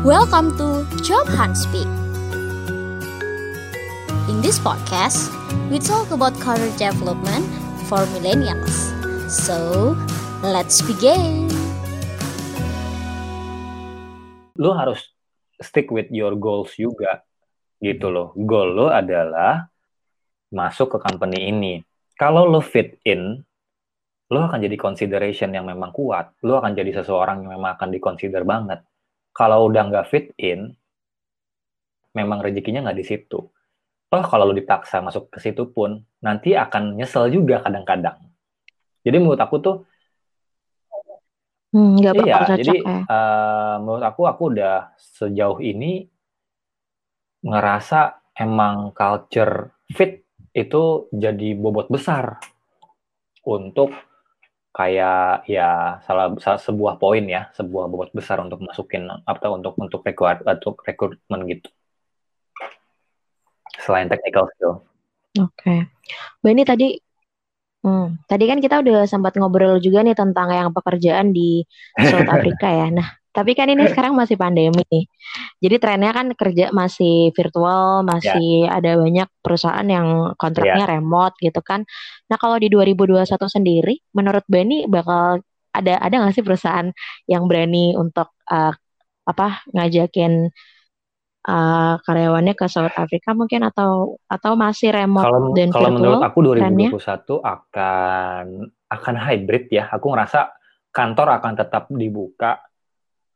Welcome to Job Hunt Speak. In this podcast, we talk about career development for millennials. So, let's begin. Lu harus stick with your goals juga gitu loh. Goal lo adalah masuk ke company ini. Kalau lo fit in, lo akan jadi consideration yang memang kuat. Lo akan jadi seseorang yang memang akan dikonsider banget. Kalau udah nggak fit in, memang rezekinya nggak di situ. Toh kalau lo dipaksa masuk ke situ pun, nanti akan nyesel juga kadang-kadang. Jadi menurut aku tuh, Hmm, nggak iya, jadi ya. eh, menurut aku aku udah sejauh ini ngerasa emang culture fit itu jadi bobot besar untuk kayak ya salah, salah sebuah poin ya, sebuah bobot besar untuk masukin atau untuk untuk rekrut untuk rekrutmen gitu. Selain technical skill. Oke. Mbak ini tadi, hmm, tadi kan kita udah sempat ngobrol juga nih tentang yang pekerjaan di South Africa ya. Nah, tapi kan ini sekarang masih pandemi nih. Jadi trennya kan kerja masih virtual, masih ada banyak perusahaan yang kontraknya remote gitu kan. Nah, kalau di 2021 sendiri, menurut Bani bakal ada ada nggak sih perusahaan yang berani untuk uh, apa ngajakin uh, karyawannya ke South Africa mungkin atau atau masih remote Kalau dan kalau virtual menurut aku trennya? 2021 akan akan hybrid ya. Aku ngerasa kantor akan tetap dibuka,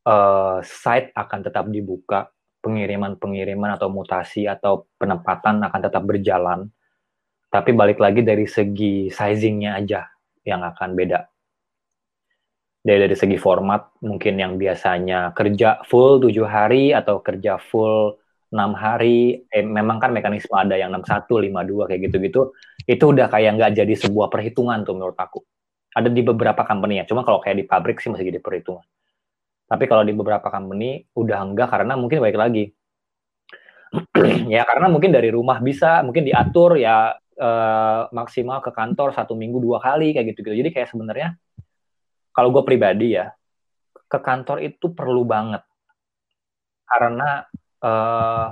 eh, site akan tetap dibuka, pengiriman-pengiriman atau mutasi atau penempatan akan tetap berjalan. Tapi balik lagi dari segi sizingnya aja yang akan beda. Dari dari segi format, mungkin yang biasanya kerja full tujuh hari atau kerja full enam hari, eh, memang kan mekanisme ada yang 61, 52 kayak gitu-gitu, itu udah kayak nggak jadi sebuah perhitungan tuh menurut aku. Ada di beberapa company ya, cuma kalau kayak di pabrik sih masih jadi perhitungan. Tapi kalau di beberapa company udah enggak karena mungkin baik lagi. ya karena mungkin dari rumah bisa, mungkin diatur ya eh, maksimal ke kantor satu minggu dua kali kayak gitu-gitu. Jadi kayak sebenarnya kalau gue pribadi ya ke kantor itu perlu banget karena eh,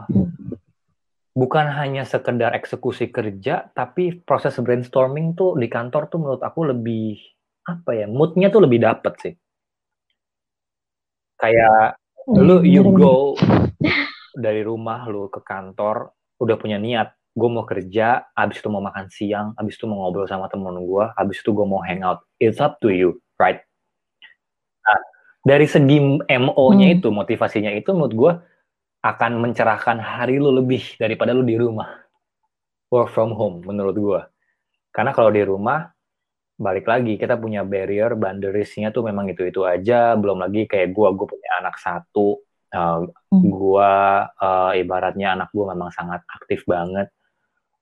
bukan hanya sekedar eksekusi kerja tapi proses brainstorming tuh di kantor tuh menurut aku lebih apa ya moodnya tuh lebih dapet sih kayak lu Iya, you go dari rumah lu ke kantor udah punya niat gue mau kerja abis itu mau makan siang abis itu mau ngobrol sama temen gue abis itu gue mau hangout it's up to you right Nah, dari segi MO-nya Hmm. itu, motivasinya itu menurut gue akan mencerahkan hari lu lebih daripada lu di rumah. Work from home menurut gue. Karena kalau di rumah, balik lagi, kita punya barrier, boundariesnya tuh memang itu-itu aja. Belum lagi kayak gue, gue punya anak satu. Uh, Hmm. gue, uh, ibaratnya anak gue memang sangat aktif banget.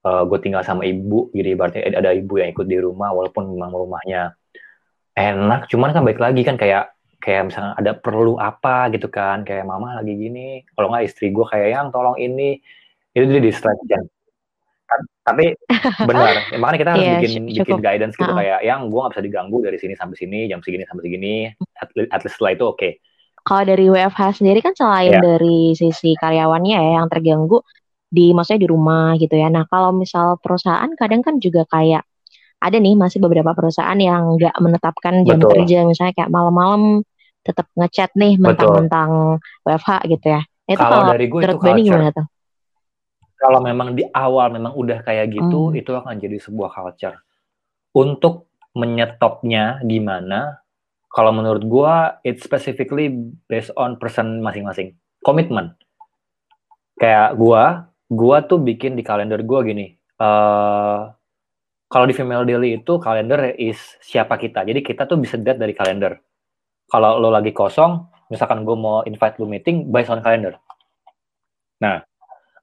Uh, gue tinggal sama ibu, jadi ibaratnya ada ibu yang ikut di rumah, walaupun memang rumahnya enak cuman kan baik lagi kan kayak kayak misalnya ada perlu apa gitu kan kayak mama lagi gini kalau nggak istri gue kayak yang tolong ini itu jadi distraction tapi benar ya, makanya kita harus Iya, bikin cu- bikin cukup. guidance gitu Ha-ha. kayak yang gue nggak bisa diganggu dari sini sampai sini jam segini sampai segini at, at least setelah itu oke Kalau dari WFH sendiri kan selain Iya. dari sisi karyawannya ya yang terganggu di maksudnya di rumah gitu ya. Nah, kalau misal perusahaan kadang kan juga kayak ada nih masih beberapa perusahaan yang nggak menetapkan jam Betul. kerja misalnya kayak malam-malam tetap ngechat nih mentang-mentang WFH gitu ya. Nah, itu kalau kalau dari gue itu culture gimana tuh? Kalau memang di awal memang udah kayak gitu, Hmm. itu akan jadi sebuah culture. Untuk menyetopnya di mana, kalau menurut gua, it's specifically based on person masing-masing. Komitmen. Kayak gua, gua tuh bikin di kalender gua gini. eh kalau di Female Daily itu kalender is siapa kita. Jadi kita tuh bisa lihat dari kalender. Kalau lo lagi kosong, misalkan gue mau invite lu meeting, based on kalender. Nah,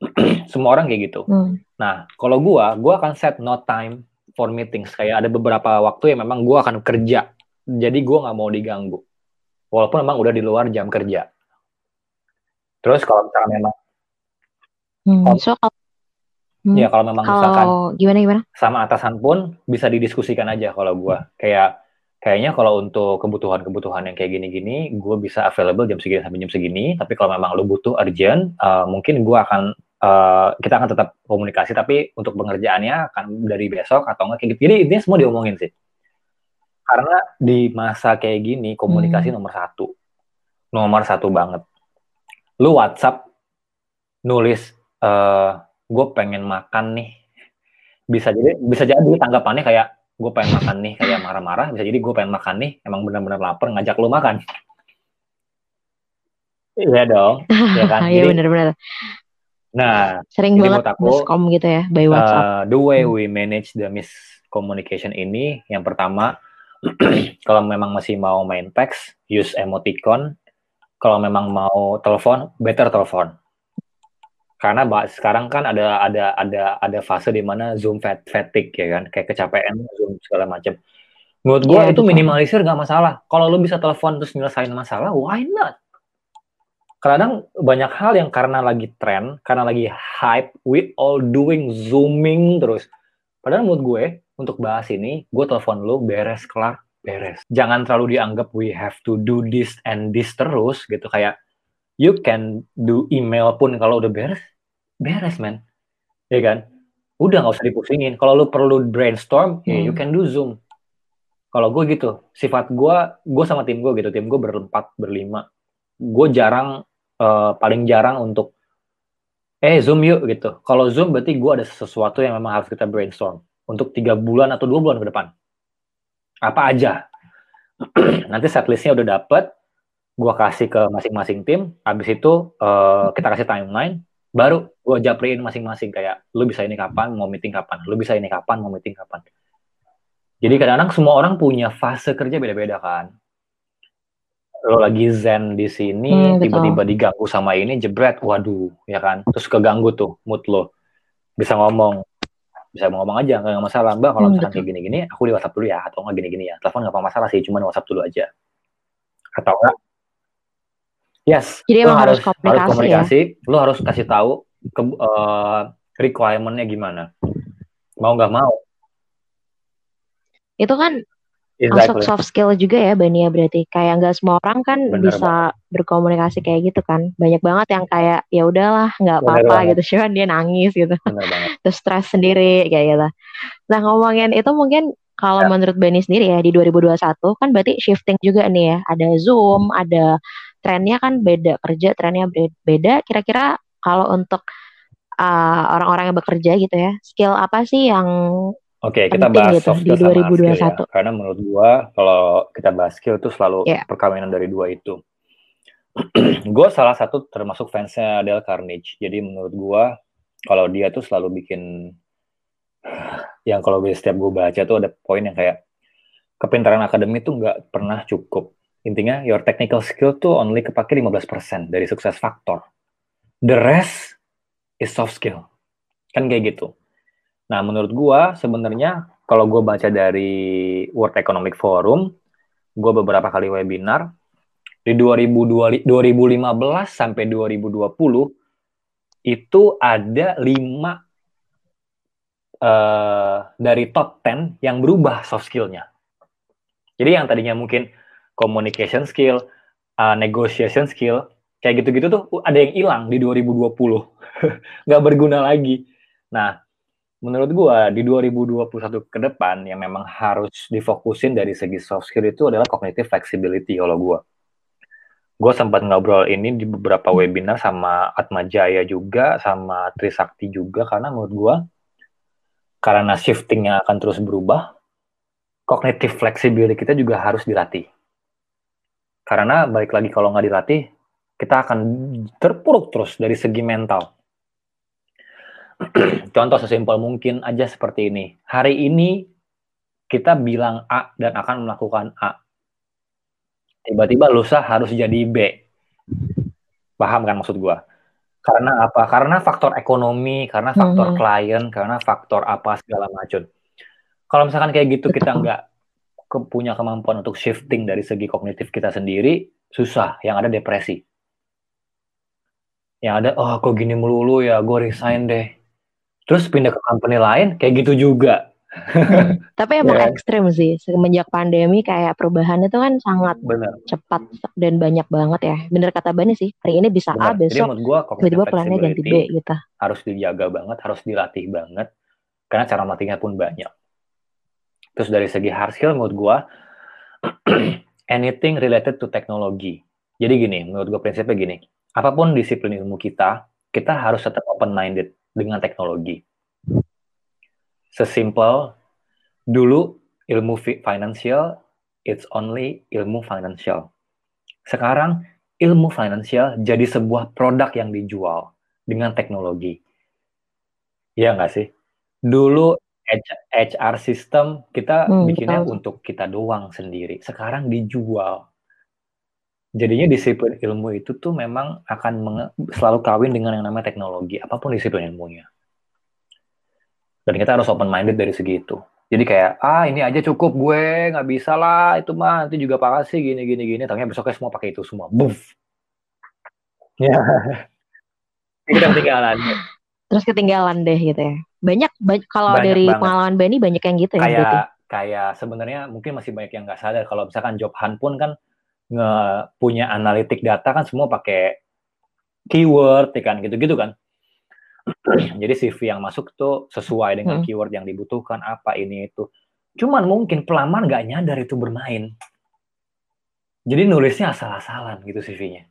semua orang kayak gitu. Hmm. Nah, kalau gua, gua akan set no time for meetings. Kayak ada beberapa waktu yang memang gua akan kerja. Jadi gua nggak mau diganggu. Walaupun memang udah di luar jam kerja. Terus kalau misalkan memang, Hmm. Kalau- So kalau Hmm. ya kalau memang misalkan kalau gimana gimana? sama atasan pun bisa didiskusikan aja kalau gua. Kayak kayaknya kalau untuk kebutuhan-kebutuhan yang kayak gini-gini, gue bisa available jam segini sampai jam segini. Tapi kalau memang lo butuh urgent, uh, mungkin gue akan uh, kita akan tetap komunikasi. Tapi untuk pengerjaannya akan dari besok atau enggak kayak gitu. Jadi ini semua diomongin sih. Karena di masa kayak gini komunikasi hmm. nomor satu, nomor satu banget. Lu WhatsApp nulis, uh, gue pengen makan nih. Bisa jadi bisa jadi tanggapannya kayak gue pengen makan nih kayak marah-marah bisa jadi gue pengen makan nih emang benar-benar lapar ngajak lu makan iya dong ya kan iya benar-benar nah sering banget aku, miskom gitu ya by WhatsApp. uh, the way we manage the miscommunication ini yang pertama kalau memang masih mau main text use emoticon. Kalau memang mau telepon better telepon. Karena sekarang kan ada ada ada ada fase di mana zoom fatigue ya kan? Kayak kecapean zoom segala macam menurut gue yeah, itu minimalisir nggak masalah. Kalau lo bisa telepon terus nyelesain masalah why not kadang banyak hal yang karena lagi tren karena lagi hype we all doing zooming terus padahal menurut gue untuk bahas ini gue telepon lo beres kelar beres jangan terlalu dianggap we have to do this and this terus gitu kayak you can do email pun kalau udah beres, beres man. Ya kan? Udah nggak usah dipusingin. Kalau lu perlu brainstorm, hmm. ya you can do Zoom. Kalau gue gitu, sifat gue, gue sama tim gue gitu, tim gue berempat, berlima. Gue jarang, uh, paling jarang untuk, eh Zoom yuk gitu. Kalau Zoom berarti gue ada sesuatu yang memang harus kita brainstorm. Untuk tiga bulan atau dua bulan ke depan. Apa aja. Nanti setlistnya udah dapet, gue kasih ke masing-masing tim habis itu uh, kita kasih timeline baru gue japriin masing-masing kayak lu bisa ini kapan mau meeting kapan lu bisa ini kapan mau meeting kapan jadi kadang-kadang semua orang punya fase kerja beda-beda kan lo lagi zen di sini hmm, tiba-tiba diganggu sama ini jebret. Waduh ya kan? Terus keganggu tuh mood lo. Bisa ngomong. Bisa ngomong aja nggak masalah. Mbak kalau hmm, misalnya kayak gini-gini aku di WhatsApp dulu ya. Atau nggak gini-gini ya. Telepon nggak apa masalah sih cuma WhatsApp dulu aja. Atau enggak Yes. Jadi emang harus, komunikasi, harus komunikasi. Ya? Lu harus kasih tahu ke uh, requirement-nya gimana. Mau nggak mau. Itu kan exactly. masuk soft skill juga ya Bania berarti. Kayak nggak semua orang kan Bener bisa banget. berkomunikasi kayak gitu kan. Banyak banget yang kayak ya udahlah nggak apa-apa gitu. Cuman dia nangis gitu. Terus stres sendiri kayak gitu. Nah ngomongin itu mungkin kalau ya. menurut Benny sendiri ya di 2021 kan berarti shifting juga nih ya. Ada Zoom, ada trennya kan beda kerja trennya beda kira-kira kalau untuk uh, orang-orang yang bekerja gitu ya skill apa sih yang Oke, okay, kita bahas gitu soft skill di 2021. Skill ya. Karena menurut gua kalau kita bahas skill itu selalu yeah. perkawinan dari dua itu. gue salah satu termasuk fansnya Dale Carnage. Jadi menurut gua kalau dia tuh selalu bikin yang kalau setiap gue baca tuh ada poin yang kayak kepintaran akademik tuh nggak pernah cukup Intinya, your technical skill tuh only kepake 15% dari sukses faktor. The rest is soft skill. Kan kayak gitu. Nah, menurut gua sebenarnya kalau gua baca dari World Economic Forum, gua beberapa kali webinar di 2020, 2015 sampai 2020 itu ada 5 uh, dari top 10 yang berubah soft skillnya. Jadi yang tadinya mungkin communication skill, uh, negotiation skill, kayak gitu-gitu tuh ada yang hilang di 2020. nggak berguna lagi. Nah, menurut gua di 2021 ke depan yang memang harus difokusin dari segi soft skill itu adalah cognitive flexibility kalau gua. Gue sempat ngobrol ini di beberapa webinar sama Atma Jaya juga, sama Trisakti juga, karena menurut gue, karena shiftingnya akan terus berubah, cognitive flexibility kita juga harus dilatih. Karena balik lagi kalau nggak dilatih, kita akan terpuruk terus dari segi mental. Contoh sesimpel mungkin aja seperti ini. Hari ini kita bilang A dan akan melakukan A. Tiba-tiba lusa harus jadi B. Paham kan maksud gua? Karena apa? Karena faktor ekonomi, karena faktor mm -hmm. klien, karena faktor apa segala macam. Kalau misalkan kayak gitu kita nggak ke, punya kemampuan untuk shifting dari segi kognitif kita sendiri, susah. Yang ada depresi. Yang ada, oh kok gini melulu ya, gue resign deh. Terus pindah ke company lain, kayak gitu juga. Hmm. Tapi emang kan? ekstrim sih semenjak pandemi kayak perubahan itu kan sangat Bener, cepat dan banyak banget ya. Bener kata Bani sih. Hari ini bisa A, bener. Jadi besok tiba-tiba plannya ganti B gitu. harus dijaga banget, harus dilatih banget, karena cara melatihnya pun banyak. Terus dari segi hard skill menurut gue, anything related to technology. Jadi gini, menurut gue prinsipnya gini, apa pun disiplin ilmu kita, kita harus tetap open-minded dengan teknologi. Sesimpel, dulu ilmu fi- financial, it's only ilmu financial. Sekarang, ilmu financial jadi sebuah produk yang dijual dengan teknologi. Iya nggak sih? Dulu HR system kita Hmm, bikinnya betul. untuk kita doang sendiri. Sekarang dijual. Jadinya disiplin ilmu itu tuh memang akan menge- selalu kawin dengan yang namanya teknologi, apa pun disiplin ilmunya. Dan kita harus open minded dari segi itu. Jadi kayak ah ini aja cukup gue nggak bisa lah itu mah nanti juga pakai gini gini gini. Ternyata besoknya semua pakai itu semua. Buff. Ya. Kita ketinggalan. Terus ketinggalan deh gitu ya. Banyak, ba- kalau Banyak dari banget. pengalaman Bani banyak yang gitu ya kayak kayak sebenarnya mungkin masih banyak yang nggak sadar kalau misalkan job hunt pun kan nge punya analitik data kan semua pakai keyword ya kan gitu-gitu kan. Jadi CV yang masuk tuh sesuai dengan Hmm. keyword yang dibutuhkan apa ini itu. Cuman mungkin pelamar nggak nyadar itu bermain. Jadi nulisnya asal-asalan gitu CV-nya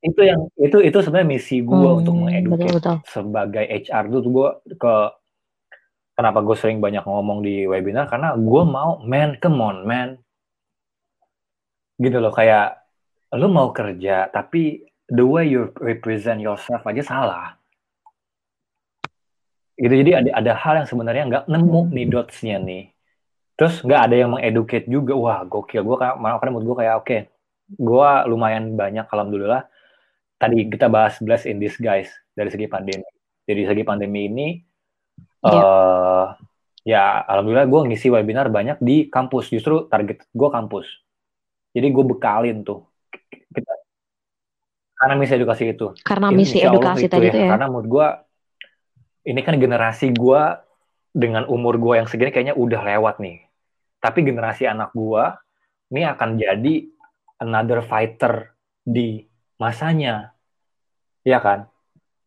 itu yang itu itu sebenarnya misi gue Hmm, untuk betul-betul. sebagai HR tuh gue ke kenapa gue sering banyak ngomong di webinar? Karena gue mau man come on man gitu loh kayak lu mau kerja tapi the way you represent yourself aja salah. Gitu jadi ada ada hal yang sebenarnya nggak nemu nih dotsnya nih. Terus nggak ada yang mengeducate juga. Wah gokil. Gue kayak malah menurut gue kayak oke gue lumayan banyak alhamdulillah. Tadi kita bahas bless in disguise dari segi pandemi. Dari segi pandemi ini Iya. eh ya alhamdulillah gue ngisi webinar banyak di kampus. Justru target gue kampus jadi gue bekalin tuh. Kita karena misi edukasi itu. Karena Ini misi insya edukasi itu tadi itu ya. karena menurut gue ini kan generasi gue dengan umur gue yang segini kayaknya udah lewat nih. Tapi generasi anak gue ini akan jadi another fighter di masanya. Ya kan?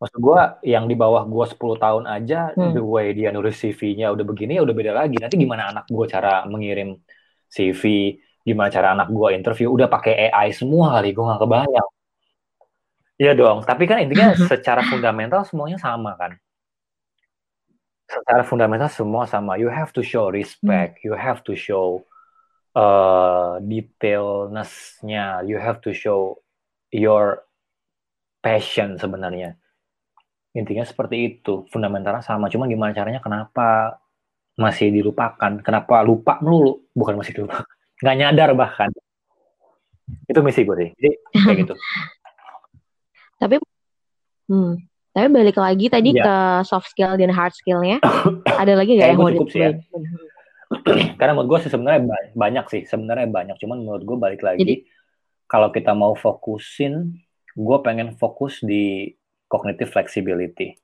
Maksud gue yang di bawah gue 10 tahun aja Hmm. the way dia nulis CV-nya udah begini ya udah beda lagi. Nanti gimana anak gue cara mengirim CV gimana cara anak gue interview udah pakai AI semua kali gue nggak kebayang. Iya dong tapi kan intinya secara fundamental semuanya sama kan? Secara fundamental semua sama. You have to show respect you have to show uh, detailness-nya. You have to show your passion sebenarnya. Intinya seperti itu fundamentalnya sama. Cuman gimana caranya kenapa masih dilupakan? Kenapa lupa melulu? Bukan masih dilupakan nggak nyadar bahkan itu misi gue sih jadi kayak gitu Tapi hmm, tapi balik lagi tadi Iya. ke soft skill dan hard skillnya. ada lagi nggak Kayak yang mau cukup sih ya. karena menurut gue sih sebenarnya ba- banyak sih sebenarnya banyak cuman menurut gue balik lagi Jadi- kalau kita mau fokusin gue pengen fokus di cognitive flexibility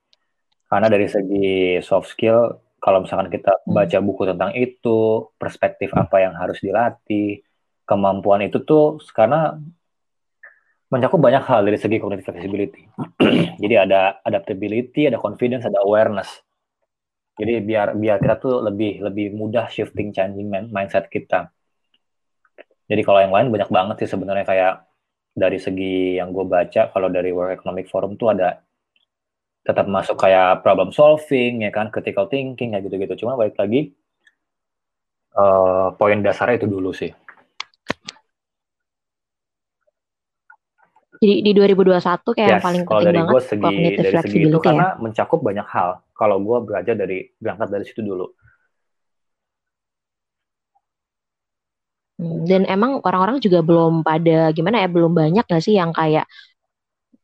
karena dari segi soft skill kalau misalkan kita Hmm. baca buku tentang itu perspektif apa yang harus dilatih kemampuan itu tuh karena mencakup banyak hal dari segi cognitive flexibility jadi ada adaptability ada confidence ada awareness jadi biar biar kita tuh lebih lebih mudah shifting changing mindset kita. Jadi kalau yang lain banyak banget sih sebenarnya kayak dari segi yang gue baca kalau dari World Economic Forum tuh ada tetap masuk kayak problem solving ya kan critical thinking kayak gitu-gitu. Cuma balik lagi eh, poin dasarnya itu dulu sih. Jadi di 2021 kayak yang Yes, paling kalau penting dari banget gue segi cognitive dari segi itu ya. karena mencakup banyak hal. Kalau gue belajar dari berangkat dari situ dulu. Hmm, Dan emang orang-orang juga belum pada gimana ya, belum banyak gak sih yang kayak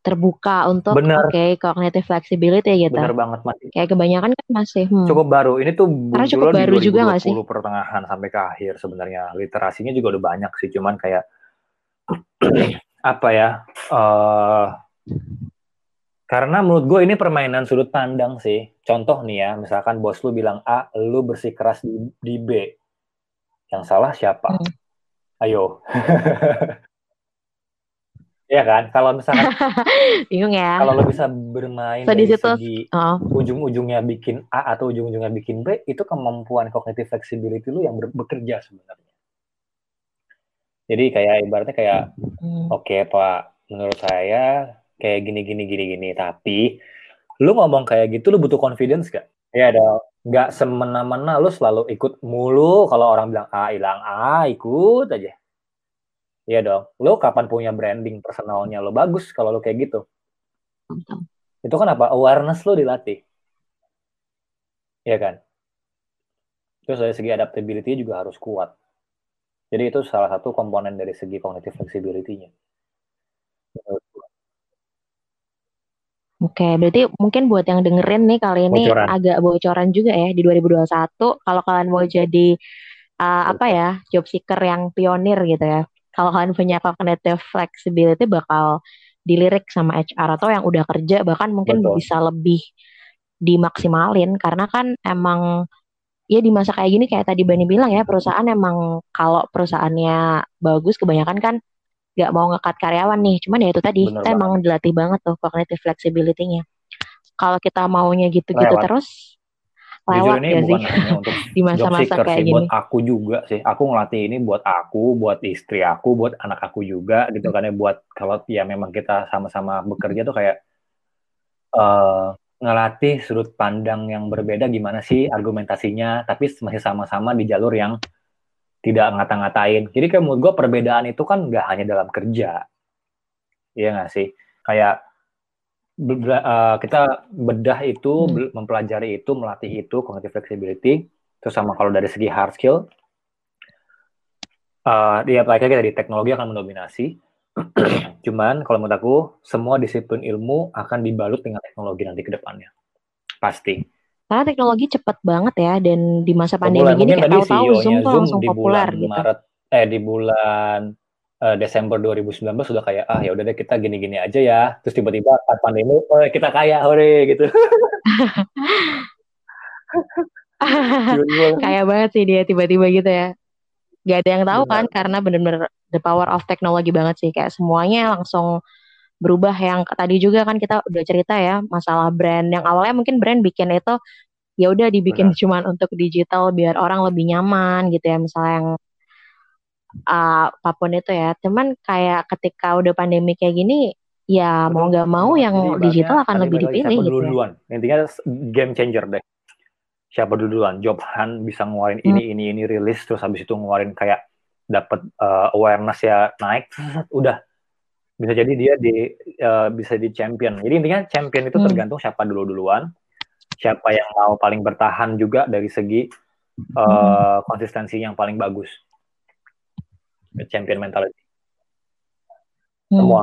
terbuka untuk oke cognitive flexibility gitu. Bener banget masih Kayak kebanyakan kan masih hmm, cukup baru. Ini tuh Karena cukup baru di juga 2020 sih? pertengahan sampai ke akhir sebenarnya. Literasinya juga udah banyak sih, cuman kayak apa ya? eh Karena menurut gue ini permainan sudut pandang sih. Contoh nih ya, misalkan bos lu bilang A, lu bersikeras di, di B. Yang salah siapa? Hmm. Ayo. Iya kan? Kalau misalkan bingung ya. Kalau lo bisa bermain so, dari situ, segi oh. ujung-ujungnya bikin A atau ujung-ujungnya bikin B, itu kemampuan cognitive flexibility lu yang bekerja sebenarnya. Jadi kayak ibaratnya kayak hmm. oke okay, Pak, menurut saya kayak gini gini gini gini, tapi lu ngomong kayak gitu lu butuh confidence gak? Iya dong. Nggak semena-mena lu selalu ikut mulu kalau orang bilang A hilang A ikut aja Iya dong. Lo kapan punya branding personalnya lo bagus kalau lo kayak gitu. Itu kan apa? Awareness lo dilatih. Iya kan? Terus dari segi adaptability juga harus kuat. Jadi itu salah satu komponen dari segi cognitive flexibility-nya. Oke, berarti mungkin buat yang dengerin nih kali ini bocoran. agak bocoran juga ya di 2021 kalau kalian mau jadi uh, apa ya job seeker yang pionir gitu ya kalau kalian punya cognitive flexibility bakal dilirik sama HR atau yang udah kerja bahkan mungkin Betul. bisa lebih dimaksimalin karena kan emang ya di masa kayak gini kayak tadi Bani bilang ya perusahaan emang kalau perusahaannya bagus kebanyakan kan nggak mau ngekat karyawan nih cuman ya itu tadi Bener kita banget. emang dilatih banget tuh cognitive flexibility-nya kalau kita maunya gitu-gitu terus lewat Jujur ini bukan sih? hanya untuk di masa-masa kayak sih, gini. buat aku juga sih. Aku ngelatih ini buat aku, buat istri aku, buat anak aku juga gitu kan ya buat kalau ya memang kita sama-sama bekerja tuh kayak uh, ngelatih sudut pandang yang berbeda gimana sih argumentasinya, tapi masih sama-sama di jalur yang tidak ngata-ngatain. Jadi kayak menurut gue perbedaan itu kan nggak hanya dalam kerja. Iya nggak sih? Kayak uh, kita bedah itu, hmm. mempelajari itu, melatih itu, cognitive flexibility, terus sama kalau dari segi hard skill, uh, dia apalagi kita di teknologi akan mendominasi. Cuman kalau menurut aku, semua disiplin ilmu akan dibalut dengan teknologi nanti ke depannya. Pasti. Karena teknologi cepat banget ya, dan di masa pandemi ini kayak tahu-tahu Zoom tuh langsung populer gitu. Maret, eh di bulan uh, Desember 2019 sudah kayak ah ya udah deh kita gini-gini aja ya. Terus tiba-tiba saat pandemi oh kita kaya hore gitu. Kaya banget sih dia tiba-tiba gitu ya. Gak ada yang tahu Benar. kan karena bener-bener the power of technology banget sih. Kayak semuanya langsung berubah. Yang tadi juga kan kita udah cerita ya masalah brand. Yang awalnya mungkin brand bikin itu ya udah dibikin Benar. cuman untuk digital biar orang lebih nyaman gitu ya. Misalnya yang uh, apa pun itu ya. Cuman kayak ketika udah pandemi kayak gini, ya Betul. mau nggak mau yang Jadi digital akan lebih dipilih gitu. Ya. Duluan. Intinya game changer deh. Siapa duluan? Job Hunt bisa ngeluarin hmm. ini ini ini rilis terus habis itu ngeluarin kayak dapat uh, awareness ya naik, udah bisa jadi dia di uh, bisa di champion. Jadi intinya champion itu hmm. tergantung siapa dulu duluan, siapa yang mau paling bertahan juga dari segi uh, hmm. konsistensi yang paling bagus champion mentality. Hmm. Semua.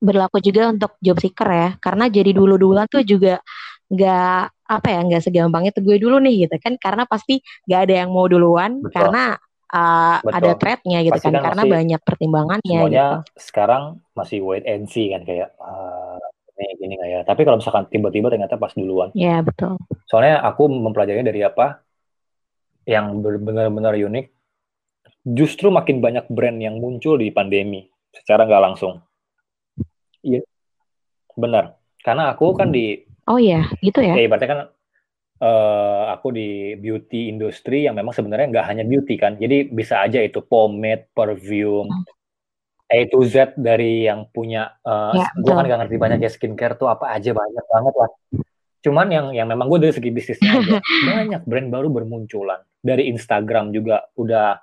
Berlaku juga untuk job seeker ya, karena jadi dulu duluan tuh juga nggak apa ya nggak segampang itu gue dulu nih gitu kan karena pasti nggak ada yang mau duluan Betul. karena uh, ada threadnya gitu kan, kan karena banyak pertimbangannya semuanya gitu. sekarang masih wait and see kan kayak uh, ini gini nggak ya tapi kalau misalkan tiba-tiba ternyata pas duluan ya betul soalnya aku mempelajarinya dari apa yang benar-benar unik justru makin banyak brand yang muncul di pandemi secara nggak langsung. Iya, benar. Karena aku kan di Oh iya, gitu ya. Ya ibaratnya kan uh, aku di beauty industry yang memang sebenarnya nggak hanya beauty kan. Jadi bisa aja itu pomade, perfume, hmm. A to Z dari yang punya. Uh, ya, gue kan nggak ngerti banyak ya skincare tuh apa aja banyak banget lah. Cuman yang yang memang gue dari segi bisnisnya aja banyak brand baru bermunculan dari Instagram juga udah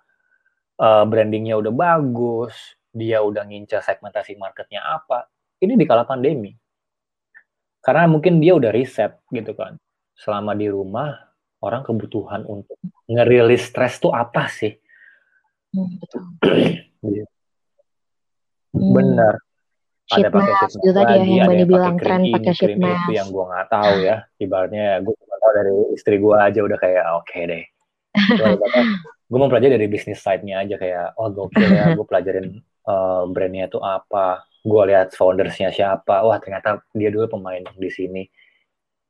uh, brandingnya udah bagus, dia udah ngincar segmentasi marketnya apa, ini di kala pandemi. Karena mungkin dia udah riset gitu kan. Selama di rumah, orang kebutuhan untuk ngerilis stres tuh apa sih? Hmm, betul. Hmm. Bener. Ada pakai sheet lagi, ya, yang ada yang bilang tren pakai sheet mask. Itu yang gue nggak tahu ya. Ibaratnya gue cuma tahu dari istri gue aja udah kayak oke okay deh. gue mau pelajari dari bisnis side-nya aja kayak oh gokil ya gue pelajarin uh, brandnya itu apa gue lihat foundersnya siapa. Wah ternyata dia dulu pemain di sini.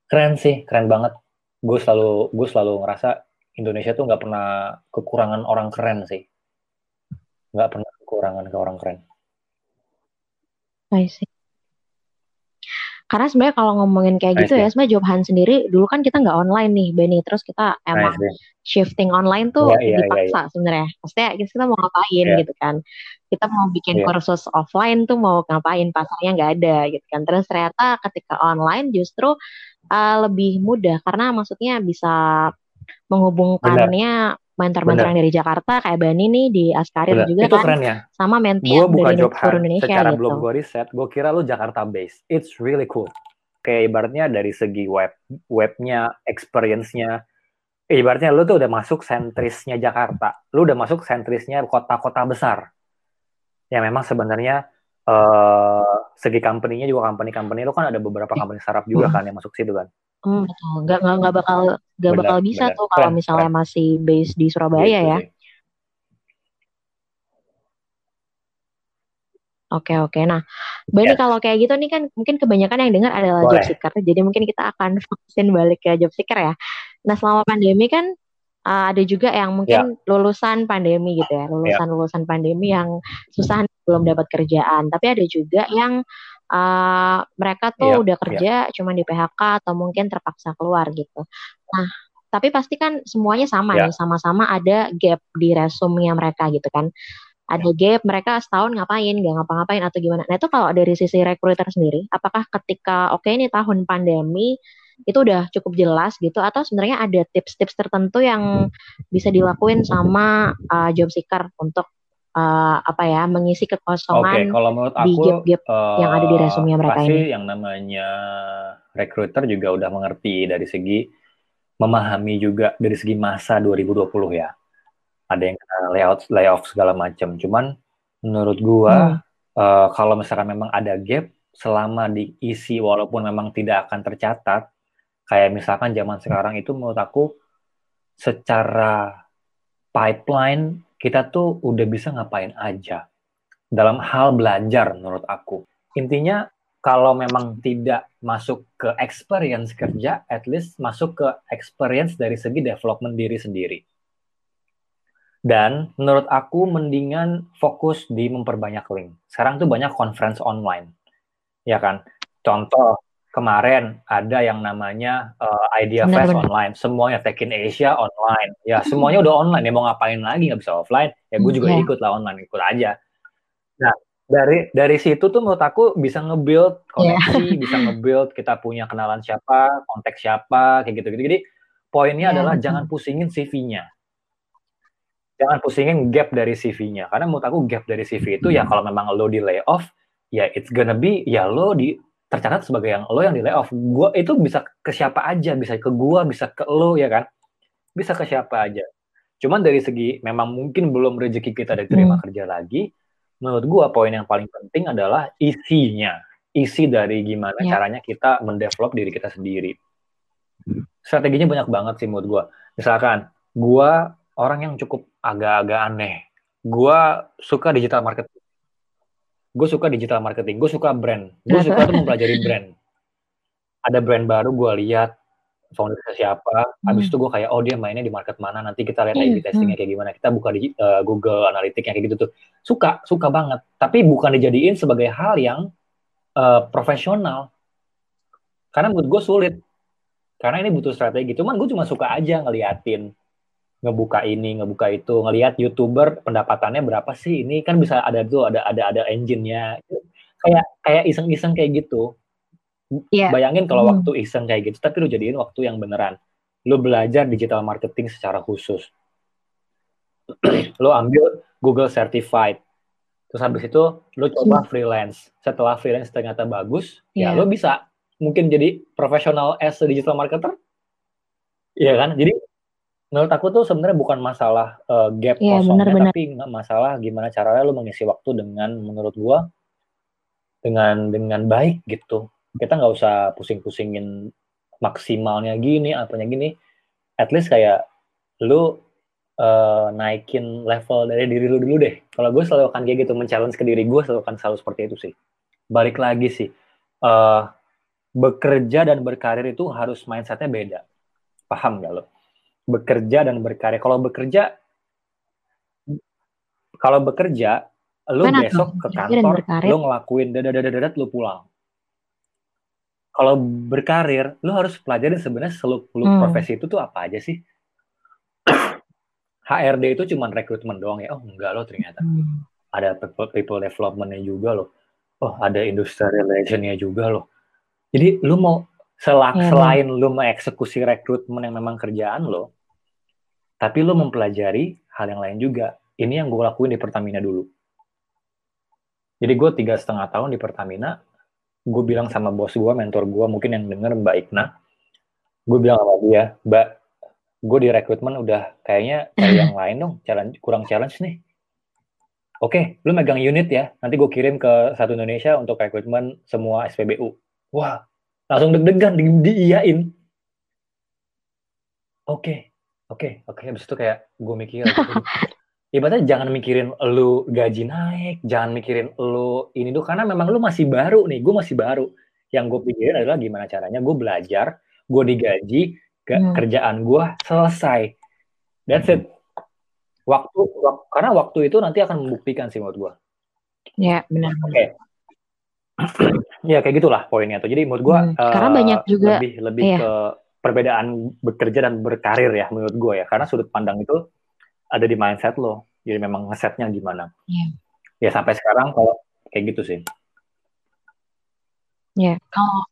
Keren sih keren banget. Gue selalu gue selalu ngerasa Indonesia tuh nggak pernah kekurangan orang keren sih. Nggak pernah kekurangan ke orang keren. I see. Karena sebenarnya kalau ngomongin kayak gitu I see. ya, sebenarnya job hunt sendiri dulu kan kita nggak online nih, Benny. Terus kita emang I see. shifting online tuh Iya, iya, iya, dipaksa sebenarnya. Maksudnya kita mau ngapain Iya. gitu kan. Kita mau bikin Iya. kursus offline tuh mau ngapain, pasarnya nggak ada gitu kan. Terus ternyata ketika online justru uh, lebih mudah karena maksudnya bisa menghubungkannya mentor-mentor yang dari Jakarta kayak Bani nih di Askarir Bener. juga itu kan keren ya sama menti yang buka dari job seluruh hunt Indonesia secara gitu. belum gue riset gue kira lu Jakarta based. It's really cool. Kayak ibaratnya dari segi web webnya experience-nya ibaratnya lu tuh udah masuk sentrisnya Jakarta. Lu udah masuk sentrisnya kota-kota besar. Ya memang sebenarnya eh segi company-nya juga company-company lu kan ada beberapa company startup juga kan yang masuk situ kan Hmm, betul. Nggak, nggak, nggak bakal Benar, bakal bisa benar. tuh kalau Keren, misalnya masih base di Surabaya Gitu ya. Oke oke. Nah, Bani Yes. kalau kayak gitu nih kan mungkin kebanyakan yang dengar adalah Boleh. job seeker. Jadi mungkin kita akan fokusin balik ke job seeker ya. Nah, selama pandemi kan uh, ada juga yang Ya. mungkin lulusan pandemi gitu ya, lulusan-lulusan pandemi yang susah belum dapat kerjaan. Tapi ada juga yang uh, mereka tuh Iya, udah kerja cuma di PHK atau mungkin terpaksa keluar gitu. Nah, tapi pasti kan semuanya sama Ya. nih, sama-sama ada gap di resume mereka gitu kan. Ada gap mereka setahun ngapain nggak ngapa-ngapain atau gimana. Nah itu kalau dari sisi recruiter sendiri apakah ketika oke ini tahun pandemi itu udah cukup jelas gitu? Atau sebenarnya ada tips-tips tertentu yang bisa dilakuin sama uh, job seeker untuk uh, apa ya mengisi kekosongan kalau menurut di aku gap-gap yang ada di resume mereka pasti ini. yang namanya recruiter juga udah mengerti dari segi memahami juga dari segi masa 2020 ya. Ada yang kena layout layoff segala macam. Cuman menurut gua Hmm. eh, kalau misalkan memang ada gap selama diisi walaupun memang tidak akan tercatat kayak misalkan zaman sekarang itu menurut aku secara pipeline kita tuh udah bisa ngapain aja dalam hal belajar menurut aku. Intinya kalau memang tidak masuk ke experience kerja, at least masuk ke experience dari segi development diri sendiri. Dan menurut aku mendingan fokus di memperbanyak link. Sekarang tuh banyak conference online. Ya kan? Contoh kemarin ada yang namanya uh, Idea Benar, Fest benar. online, semuanya Tech in Asia online. Ya, semuanya udah online. Ya mau ngapain lagi nggak bisa offline? Ya gue Hmm, juga ya. ikut lah online, ikut aja. Nah, dari dari situ tuh menurut aku bisa nge-build koneksi, bisa nge-build kita punya kenalan siapa, kontak siapa, kayak gitu-gitu. Jadi poinnya Ya, adalah jangan pusingin CV-nya. Jangan pusingin gap dari CV-nya. Karena menurut aku gap dari CV itu ya kalau memang lo di layoff, ya it's gonna be ya lo di tercatat sebagai yang lo yang di layoff. Gua itu bisa ke siapa aja, bisa ke gua, bisa ke lo ya kan. Bisa ke siapa aja. Cuman dari segi memang mungkin belum rezeki kita diterima Hmm. kerja lagi, menurut gua poin yang paling penting adalah isinya. Isi dari gimana Ya. caranya kita mendevelop diri kita sendiri. Strateginya banyak banget sih menurut gua. Misalkan gua orang yang cukup agak-agak aneh. Gua suka digital marketing. Gue suka digital marketing, gue suka brand. Gue suka tuh mempelajari brand. Ada brand baru gue lihat foundersnya siapa, habis Hmm. itu gue kayak oh dia mainnya di market mana, nanti kita lihat Hmm, A/B testingnya kayak gimana, kita buka di eh, Google Analytics kayak gitu tuh. Suka, suka banget. Tapi bukan dijadiin sebagai hal yang eh, profesional. Karena menurut gue sulit. Karena ini butuh strategi. Cuman gue cuma suka aja ngeliatin ngebuka ini, ngebuka itu, ngelihat youtuber pendapatannya berapa sih? Ini kan bisa ada tuh ada ada ada engine-nya. Kayak kayak iseng-iseng kayak gitu. Iya. Bayangin kalau Hmm. waktu iseng kayak gitu, tapi lu jadiin waktu yang beneran. Lu belajar digital marketing secara khusus. lu ambil Google Certified. Terus habis itu lu coba freelance. Setelah freelance ternyata bagus, ya Iya. lu bisa mungkin jadi profesional as a digital marketer. Iya kan? Jadi menurut aku tuh sebenarnya bukan masalah uh, gap Iya, kosongnya, benar-benar. tapi nggak masalah gimana caranya lu mengisi waktu dengan menurut gua dengan dengan baik gitu. Kita nggak usah pusing-pusingin maksimalnya gini, apanya gini. At least kayak lu uh, naikin level dari diri lu dulu deh. Kalau gue selalu akan kayak gitu, men-challenge ke diri gue selalu akan selalu seperti itu sih. balik lagi sih uh, bekerja dan berkarir itu harus mindsetnya beda paham gak lo bekerja dan berkarir kalau bekerja kalau bekerja lu Mana besok ke kantor lu ngelakuin dadat lu pulang. Kalau berkarir lu harus pelajarin sebenarnya seluk beluk hmm. profesi itu tuh apa aja sih? HRD itu cuma rekrutmen doang ya. Oh enggak lo ternyata. Hmm. ada people, people developmentnya juga loh. Oh ada industrial relationnya juga loh. Jadi lu mau selak hmm. selain lu mengeksekusi rekrutmen yang memang kerjaan lo tapi lu mempelajari hal yang lain juga ini yang gue lakuin di Pertamina dulu jadi gue tiga setengah tahun di Pertamina, gue bilang sama bos gue, mentor gue, mungkin yang denger Mbak Ikna, gue bilang sama dia, Mbak, gue di rekrutmen udah kayaknya kayak yang lain dong, challenge, kurang challenge nih. Oke, lu megang unit ya, nanti gue kirim ke satu Indonesia untuk rekrutmen semua SPBU. Wah, langsung deg-degan, di diiyain. Oke, oke, oke. Habis itu kayak gue mikir, ibaratnya jangan mikirin lu gaji naik, jangan mikirin lu ini tuh karena memang lu masih baru nih, gue masih baru. Yang gue pikirin adalah gimana caranya gue belajar, gue digaji, ke, hmm. kerjaan gue selesai. That's it. Waktu, waktu karena waktu itu nanti akan membuktikan sih menurut gue. Ya benar. Oke. Okay. ya kayak gitulah poinnya tuh. Jadi menurut gue hmm. uh, karena banyak juga lebih lebih iya. ke perbedaan bekerja dan berkarir ya menurut gue ya. Karena sudut pandang itu ada di mindset lo. Jadi memang ngesetnya gimana. Yeah. Ya sampai sekarang kalau kayak gitu sih. Ya, yeah. kalau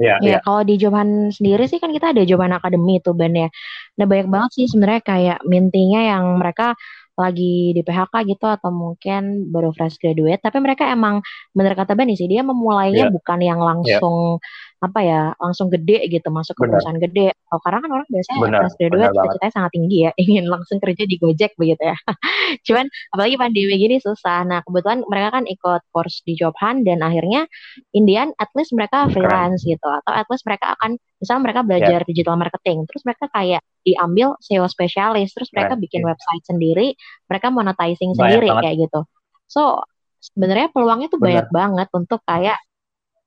Ya, ya, ya, kalau di Johan sendiri sih kan kita ada Johan Academy itu Ben ya. Nah banyak banget sih sebenarnya kayak mintinya yang mereka lagi di PHK gitu atau mungkin baru fresh graduate tapi mereka emang bener kata Benny sih dia memulainya yeah. bukan yang iya. langsung yeah. Apa ya langsung gede gitu masuk ke perusahaan gede oh, karena kan orang biasanya bener, fresh graduate cita-citanya sangat tinggi ya ingin langsung kerja di Gojek begitu ya cuman apalagi pandemi gini susah nah kebetulan mereka kan ikut course di job hunt dan akhirnya Indian at least mereka freelance Keren. gitu atau at least mereka akan misalnya mereka belajar yeah. digital marketing terus mereka kayak diambil SEO spesialis terus mereka right. bikin website sendiri mereka monetizing banyak sendiri banget. kayak gitu so sebenarnya peluangnya tuh Bener. banyak banget untuk kayak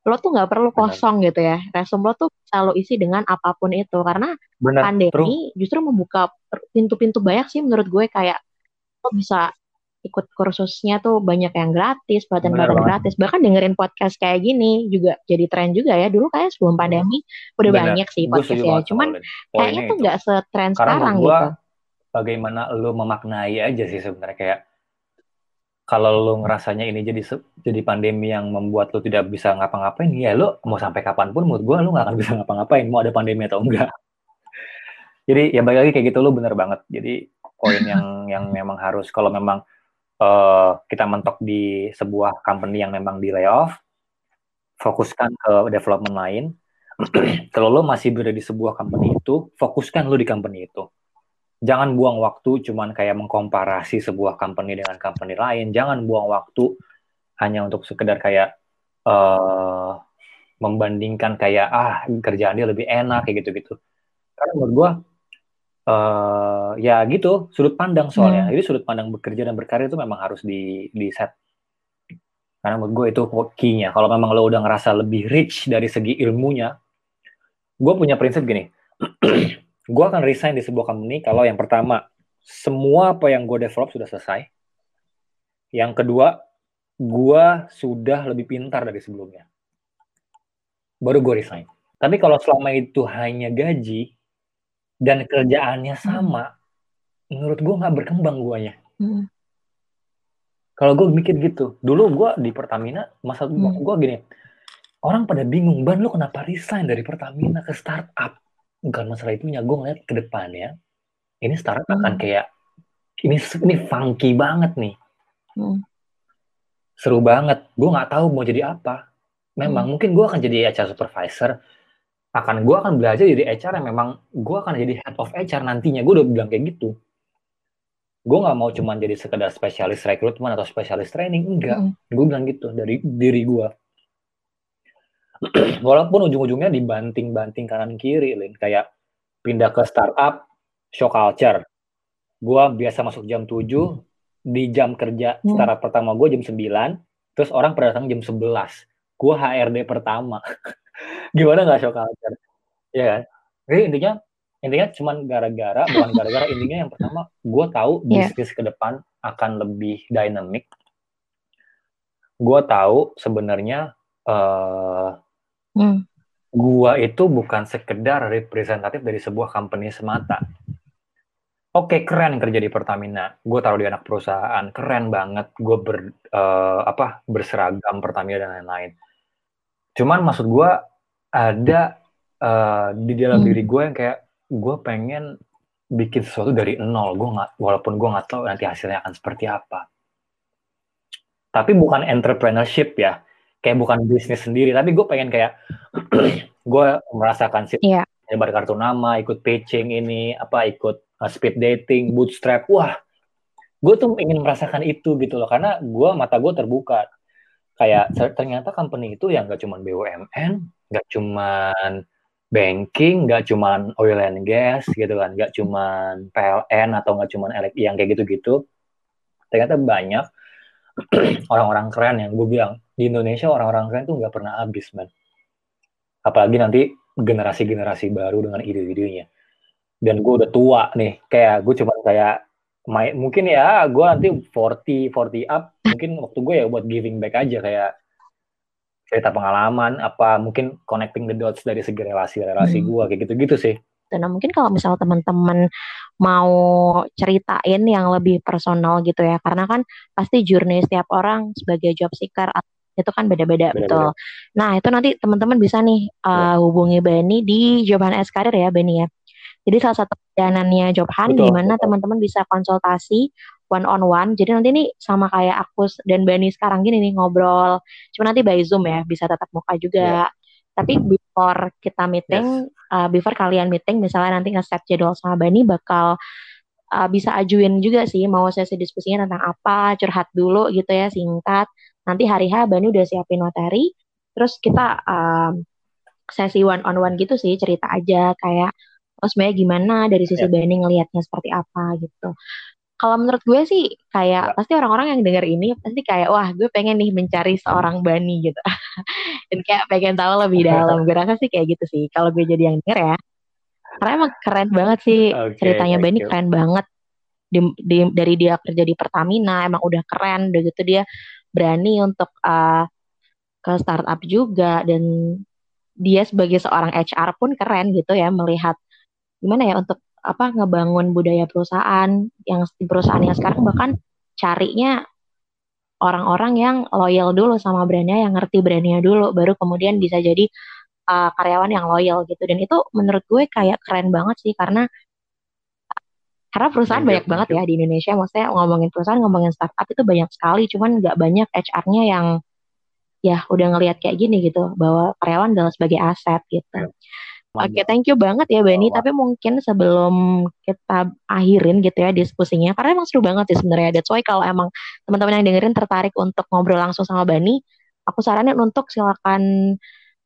lo tuh nggak perlu kosong Bener. gitu ya resume lo tuh selalu isi dengan apa pun itu karena Bener. pandemi True. justru membuka pintu-pintu banyak sih menurut gue kayak lo bisa ikut kursusnya tuh banyak yang gratis, pelatihan-pelatihan gratis. Bahkan dengerin podcast kayak gini juga jadi tren juga ya. Dulu kayak sebelum pandemi udah Bener. banyak sih podcast ya. Cuman kayaknya tuh nggak setren sekarang gua, gitu. Bagaimana lo memaknai aja sih sebenarnya kayak kalau lo ngerasanya ini jadi jadi pandemi yang membuat lo tidak bisa ngapa-ngapain, ya lo mau sampai kapan pun menurut gue lo nggak akan bisa ngapa-ngapain, mau ada pandemi atau enggak. jadi ya balik lagi kayak gitu lo bener banget. Jadi poin yang yang memang harus kalau memang uh, kita mentok di sebuah company yang memang di layoff, fokuskan ke development lain. Kalau lo masih berada di sebuah company itu, fokuskan lo di company itu. Jangan buang waktu cuman kayak mengkomparasi sebuah company dengan company lain. Jangan buang waktu hanya untuk sekedar kayak uh, membandingkan kayak ah kerjaan dia lebih enak kayak gitu-gitu. Karena menurut gue uh, ya gitu sudut pandang soalnya. Hmm. Jadi sudut pandang bekerja dan berkarir itu memang harus di di set. Karena menurut gue itu key-nya. Kalau memang lo udah ngerasa lebih rich dari segi ilmunya, gue punya prinsip gini. gue akan resign di sebuah company kalau yang pertama semua apa yang gue develop sudah selesai. Yang kedua, gue sudah lebih pintar dari sebelumnya. Baru gue resign. Tapi kalau selama itu hanya gaji, dan kerjaannya sama, menurut gue nggak berkembang guanya. Hmm. Kalau gue mikir gitu, dulu gue di Pertamina, masa hmm. gue gini, orang pada bingung, ban lu kenapa resign dari Pertamina ke startup? Bukan masalah itunya, gue ngeliat ke depannya, ini startup hmm. akan kayak, ini ini funky banget nih. Hmm. Seru banget, gue nggak tahu mau jadi apa. Memang hmm. mungkin gue akan jadi HR supervisor, akan gue akan belajar jadi HR yang memang gue akan jadi head of HR nantinya gue udah bilang kayak gitu gue nggak mau cuma jadi sekedar spesialis rekrutmen atau spesialis training enggak mm. gue bilang gitu dari diri gue walaupun ujung-ujungnya dibanting-banting kanan kiri Lin. kayak pindah ke startup show culture gue biasa masuk jam 7 di jam kerja mm. startup pertama gue jam 9 terus orang pada datang jam 11 gue HRD pertama gimana nggak shock culture ya kan jadi intinya intinya cuman gara-gara bukan gara-gara intinya yang pertama gue tahu Yeah. bisnis ke depan akan lebih dynamic gue tahu sebenarnya eh Hmm. gua itu bukan sekedar representatif dari sebuah company semata. Oke, keren kerja di Pertamina. Gue taruh di anak perusahaan, keren banget. Gue ber eh, apa berseragam Pertamina dan lain-lain. Cuman maksud gua ada eh, di dalam Hmm. diri gue yang kayak gue pengen bikin sesuatu dari nol. Gue nggak, walaupun gue nggak tahu nanti hasilnya akan seperti apa. Tapi bukan entrepreneurship ya, kayak bukan bisnis sendiri. Tapi gue pengen kayak gue merasakan sih Iya. nyebar kartu nama, ikut pitching ini, apa ikut uh, speed dating, bootstrap. Wah, gue tuh ingin merasakan itu gitu loh, karena gue mata gue terbuka. Kayak ter- ternyata company itu yang gak cuman BUMN, gak cuman banking, gak cuman oil and gas gitu kan, gak cuman PLN atau gak cuman elek yang kayak gitu-gitu. Ternyata banyak orang-orang keren yang gue bilang di Indonesia orang-orang keren tuh nggak pernah habis man. Apalagi nanti generasi-generasi baru dengan ide-idenya. Dan gue udah tua nih kayak gue cuma kayak main mungkin ya gue nanti 40 40 up mungkin waktu gue ya buat giving back aja kayak cerita pengalaman apa mungkin connecting the dots dari segi relasi-relasi Hmm. gue kayak gitu-gitu sih Nah, mungkin kalau misalnya teman-teman mau ceritain yang lebih personal gitu ya, karena kan pasti journey setiap orang sebagai job seeker itu kan beda-beda, betul. Nah, itu nanti teman-teman bisa nih uh, hubungi Bani di Job Hunt S Career ya, Bani ya. Jadi salah satu layanannya Job Hunt Betul, di mana teman-teman bisa konsultasi one on one. Jadi nanti nih sama kayak aku dan Bani sekarang gini nih ngobrol. Cuma nanti by Zoom ya, bisa tatap muka juga. Tapi before kita meeting, uh, before kalian meeting, misalnya nanti nge-set jadwal sama Bani bakal uh, bisa ajuin juga sih mau sesi diskusinya tentang apa, curhat dulu gitu ya singkat. Nanti hari H Bani udah siapin materi, terus kita um, sesi one on one gitu sih cerita aja kayak oh sebenarnya gimana dari sisi Yap. Bani ngelihatnya seperti apa gitu. Kalau menurut gue sih kayak Ya. pasti orang-orang yang denger ini pasti kayak wah gue pengen nih mencari seorang Bani gitu. Dan kayak pengen tahu lebih dalam. Gue rasa sih kayak gitu sih kalau gue jadi yang denger ya. Karena emang keren banget sih Oke, ceritanya Bani you. keren banget. Di- di- dari dia kerja di Pertamina emang udah keren udah gitu dia berani untuk uh, ke startup juga dan dia sebagai seorang HR pun keren gitu ya melihat gimana ya untuk apa ngebangun budaya perusahaan yang di perusahaan yang sekarang bahkan carinya orang-orang yang loyal dulu sama brandnya yang ngerti brandnya dulu baru kemudian bisa jadi uh, karyawan yang loyal gitu. Dan itu menurut gue kayak keren banget sih karena karena perusahaan you, banyak thank banget ya di Indonesia. Maksudnya ngomongin perusahaan ngomongin startup itu banyak sekali cuman nggak banyak HR-nya yang ya udah ngelihat kayak gini gitu bahwa karyawan adalah sebagai aset gitu. Oke, thank you banget ya Bani. Tapi mungkin sebelum kita akhirin gitu ya diskusinya, karena emang seru banget sih sebenarnya. That's why kalau emang teman-teman yang dengerin tertarik untuk ngobrol langsung sama Bani, aku saranin untuk silakan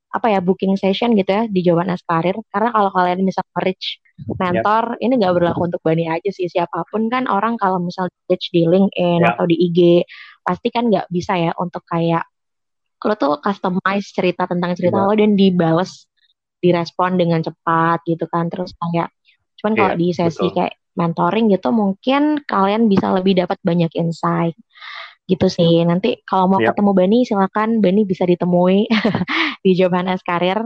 apa ya booking session gitu ya di Jawaban As Karir. Karena kalau kalian bisa reach mentor, ini nggak berlaku untuk Bani aja sih. Siapa pun kan orang kalau misal reach di LinkedIn Yap. atau di IG, pasti kan nggak bisa ya untuk kayak lo tuh customize cerita tentang cerita Iya. lo dan dibales direspon dengan cepat gitu kan. Terus kayak cuman kalau Iya, di sesi betul. kayak mentoring gitu mungkin kalian bisa lebih dapat banyak insight gitu sih. Nanti kalau mau Iya. ketemu Bani silakan Bani bisa ditemui di Jawaban S Karir.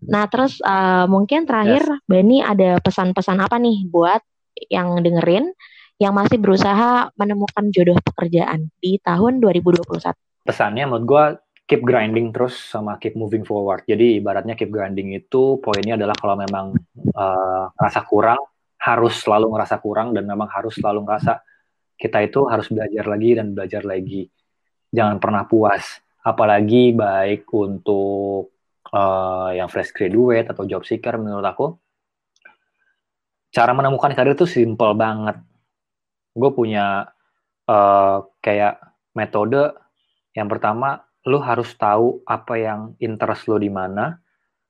Nah terus eh, mungkin terakhir Bani ada pesan-pesan apa nih buat yang dengerin yang masih berusaha menemukan jodoh pekerjaan di tahun 2021 pesannya menurut gue keep grinding terus sama keep moving forward. Jadi ibaratnya keep grinding itu poinnya adalah kalau memang eh, ngerasa kurang harus selalu ngerasa kurang dan memang harus selalu ngerasa kita itu harus belajar lagi dan belajar lagi. Jangan pernah puas. Apalagi baik untuk eh, yang fresh graduate atau job seeker menurut aku. Cara menemukan karir itu simple banget. Gue punya eh, kayak metode yang pertama, lo harus tahu apa yang interest lo di mana.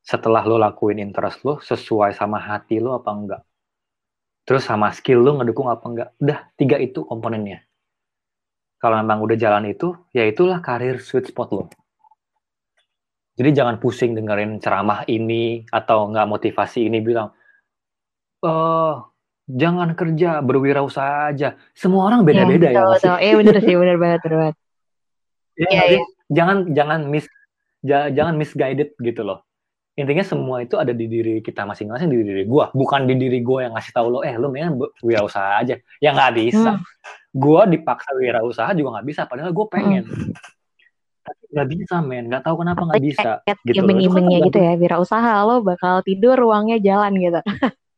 Setelah lo lakuin interest lo, sesuai sama hati lo apa enggak. Terus sama skill lo ngedukung apa enggak. Udah, tiga itu komponennya. kalau memang udah jalan itu, ya itulah karir sweet spot lo. Jadi jangan pusing dengerin ceramah ini atau nggak motivasi ini bilang, oh, jangan kerja berwirausaha aja. Semua orang beda-beda ya. Betul, ya, bener sih, bener banget, bener banget. Ya, ya, ya. Jangan jangan miss jangan misguided gitu loh. Intinya semua itu ada di diri kita masing-masing, di diri gue. Bukan di diri gue yang ngasih tahu lo, eh lo mendingan wirausaha aja. Ya nggak bisa. Hmm gue dipaksa wirausaha juga nggak bisa padahal gue pengen hmm. tapi nggak bisa men nggak tahu kenapa nggak bisa kayak gitu iming-imingnya kan gitu ya wirausaha lo bakal tidur uangnya jalan gitu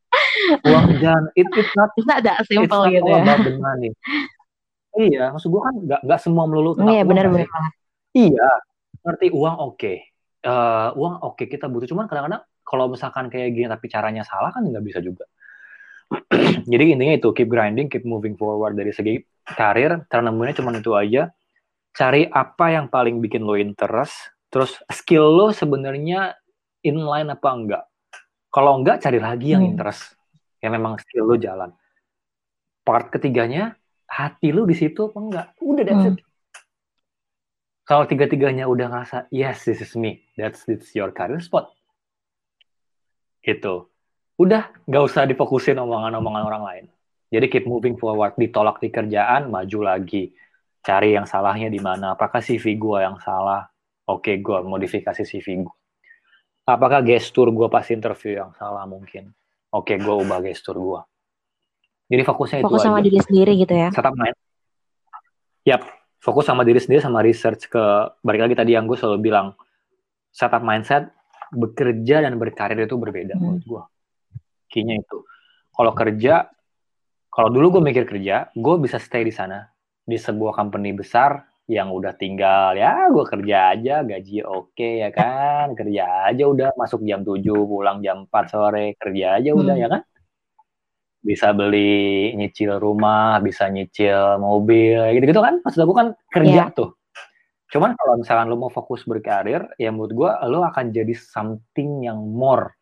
uang jalan it, it's not bisa ada simple gitu ya iya maksud gue kan nggak nggak semua melulu tentang iya benar benar iya ngerti uang oke okay. uh, uang oke okay, kita butuh cuman kadang-kadang kalau misalkan kayak gini tapi caranya salah kan nggak bisa juga jadi intinya itu keep grinding, keep moving forward dari segi karir. Cara nemuinnya cuma itu aja. Cari apa yang paling bikin lo interest. Terus skill lo sebenarnya inline apa enggak. Kalau enggak cari lagi yang hmm. interest. Yang memang skill lo jalan. Part ketiganya hati lo di situ apa enggak. Udah that's hmm. it. Kalau tiga-tiganya udah ngerasa yes this is me, that's it's your career spot. Itu udah nggak usah difokusin omongan-omongan orang lain. Jadi keep moving forward, ditolak di kerjaan, maju lagi. Cari yang salahnya di mana. Apakah CV gue yang salah? Oke, gue modifikasi CV gue. Apakah gestur gue pas interview yang salah mungkin? Oke, gue ubah gestur gue. Jadi fokusnya fokus itu sama aja. diri sendiri gitu ya? Setup main. Yap, fokus sama diri sendiri sama research ke balik lagi tadi yang gue selalu bilang setup mindset bekerja dan berkarir itu berbeda hmm. menurut gue key-nya itu. Kalau kerja, kalau dulu gue mikir kerja, gue bisa stay di sana di sebuah company besar yang udah tinggal ya gue kerja aja gaji oke okay, ya kan kerja aja udah masuk jam 7 pulang jam 4 sore kerja aja udah hmm. ya kan bisa beli nyicil rumah bisa nyicil mobil gitu gitu kan? Maksud gue kan kerja yeah. tuh. Cuman kalau misalkan lo mau fokus berkarir ya menurut gue lo akan jadi something yang more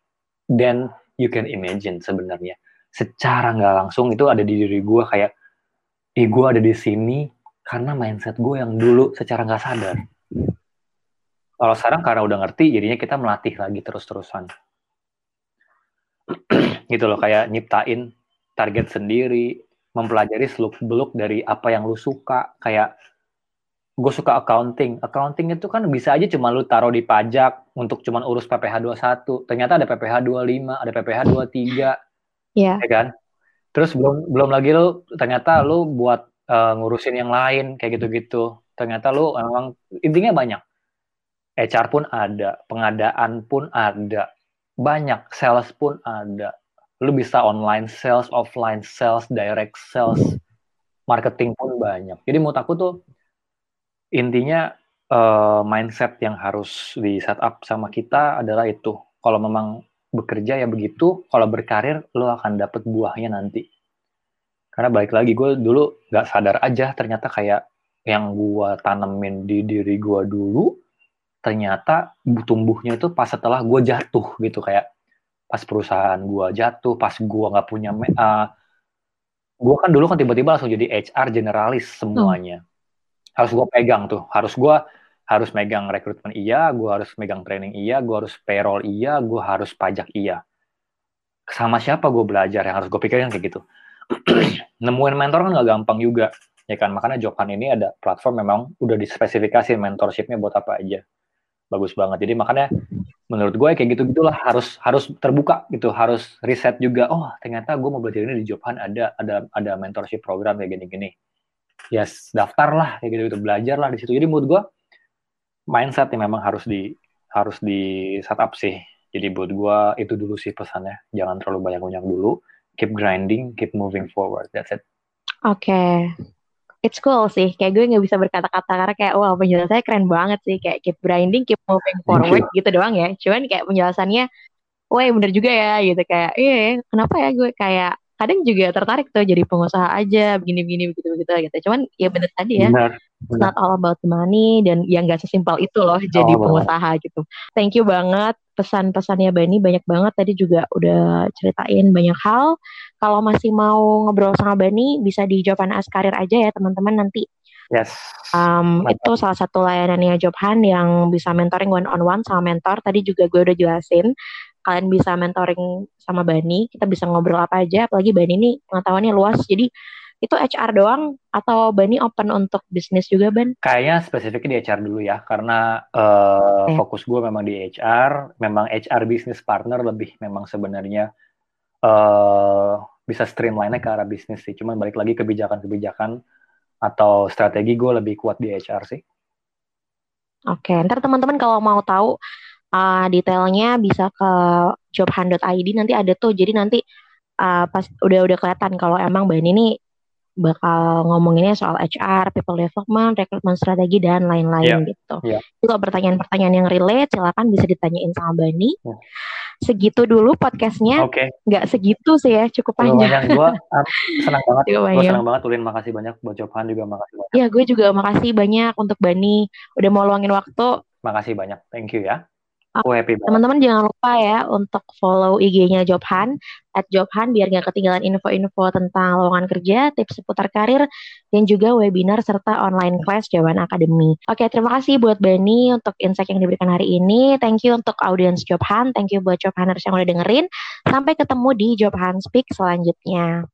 than you can imagine sebenarnya. Secara nggak langsung itu ada di diri gue kayak ih gue ada di sini karena mindset gue yang dulu secara nggak sadar. Kalau sekarang karena udah ngerti jadinya kita melatih lagi terus-terusan. Gitu loh kayak nyiptain target sendiri mempelajari seluk beluk dari apa yang lu suka kayak gue suka accounting. Accounting itu kan bisa aja cuma lu taruh di pajak untuk cuma urus PPh 21. Ternyata ada PPh 25, ada PPh 23. Iya. Ya kan? Terus belum belum lagi lu ternyata lu buat uh, ngurusin yang lain kayak gitu-gitu. Ternyata lu memang intinya banyak. HR pun ada, pengadaan pun ada. Banyak, sales pun ada. Lu bisa online sales, offline sales, direct sales, marketing pun banyak. Jadi menurut aku tuh intinya uh, mindset yang harus di setup sama kita adalah itu. Kalau memang bekerja ya begitu, kalau berkarir lo akan dapat buahnya nanti. Karena balik lagi gue dulu nggak sadar aja ternyata kayak yang gue tanemin di diri gue dulu ternyata tumbuhnya itu pas setelah gue jatuh gitu kayak pas perusahaan gue jatuh, pas gue nggak punya uh, eh, gue kan dulu kan tiba-tiba langsung jadi HR generalis semuanya. Hmm. Harus gue pegang tuh. Harus gue harus megang rekrutmen iya gue harus megang training iya gue harus payroll iya gue harus pajak iya. Sama siapa gue belajar yang harus gue pikirin kayak gitu? Nemuin mentor kan gak gampang juga ya kan? Makanya Jokan ini ada platform memang udah dispesifikasi mentorshipnya buat apa aja bagus banget. Jadi makanya menurut gue kayak gitu gitulah harus harus terbuka gitu harus riset juga oh ternyata gue mau belajar ini di Jokan ada ada ada mentorship program kayak gini-gini. Ya yes, daftar lah kayak gitu, gitu belajar lah di situ. Jadi menurut gue mindset yang memang harus di harus di setup sih. Jadi buat gue itu dulu sih pesannya. Jangan terlalu banyak banyak dulu. Keep grinding keep moving forward. That's it. Oke. okay. It's cool sih, kayak gue nggak bisa berkata-kata karena kayak wow penjelasannya keren banget sih, kayak keep grinding, keep moving forward gitu doang ya. Cuman kayak penjelasannya, wah bener juga ya gitu kayak, iya kenapa ya gue kayak kadang juga tertarik tuh jadi pengusaha aja begini-begini begitu-begitu gitu. Cuman ya bener tadi ya, benar. Not all about the money dan yang gak sesimpel itu loh jadi oh, pengusaha gitu. Thank you banget pesan-pesannya Bani banyak banget tadi juga udah ceritain banyak hal. Kalau masih mau ngobrol sama Bani bisa di Jawaban As Karir aja ya teman-teman nanti Yes. Um, itu salah satu layanannya Jobhan yang bisa mentoring one on one sama mentor. Tadi juga gue udah jelasin. Kalian bisa mentoring sama Bani. Kita bisa ngobrol apa aja. Apalagi Bani ini pengetahuannya luas. Jadi itu HR doang atau Bani open untuk bisnis juga Ban? Kayaknya spesifiknya di HR dulu ya, karena uh, okay. fokus gue memang di HR, memang HR business partner lebih memang sebenarnya uh, bisa streamline ke arah bisnis sih. Cuman balik lagi kebijakan-kebijakan atau strategi gue lebih kuat di HR sih. Oke, okay. ntar teman-teman kalau mau tahu uh, detailnya bisa ke jobhan.id nanti ada tuh. Jadi nanti uh, pas udah udah kelihatan kalau emang Bani ini bakal ngomonginnya soal HR, people development, rekrutmen strategi dan lain-lain yeah. gitu. Yeah. Kalau pertanyaan-pertanyaan yang relate, silakan bisa ditanyain sama Bani. Yeah. Segitu dulu podcastnya. Oke. Okay. Nggak segitu sih ya, cukup panjang. Gue ah, senang banget. gue senang banget. Ulin makasih banyak. Buat Jovan juga makasih banyak. Iya, gue juga makasih banyak untuk Bani. Udah mau luangin waktu. Makasih banyak. Thank you ya. Teman-teman jangan lupa ya untuk follow IG-nya Jobhan at Jobhan biar nggak ketinggalan info-info tentang lowongan kerja, tips seputar karir, dan juga webinar serta online class Jawaban Academy. Oke, terima kasih buat Bani untuk insight yang diberikan hari ini. Thank you untuk audiens Jobhan. Thank you buat Jobhaners yang udah dengerin. Sampai ketemu di Jobhan Speak selanjutnya.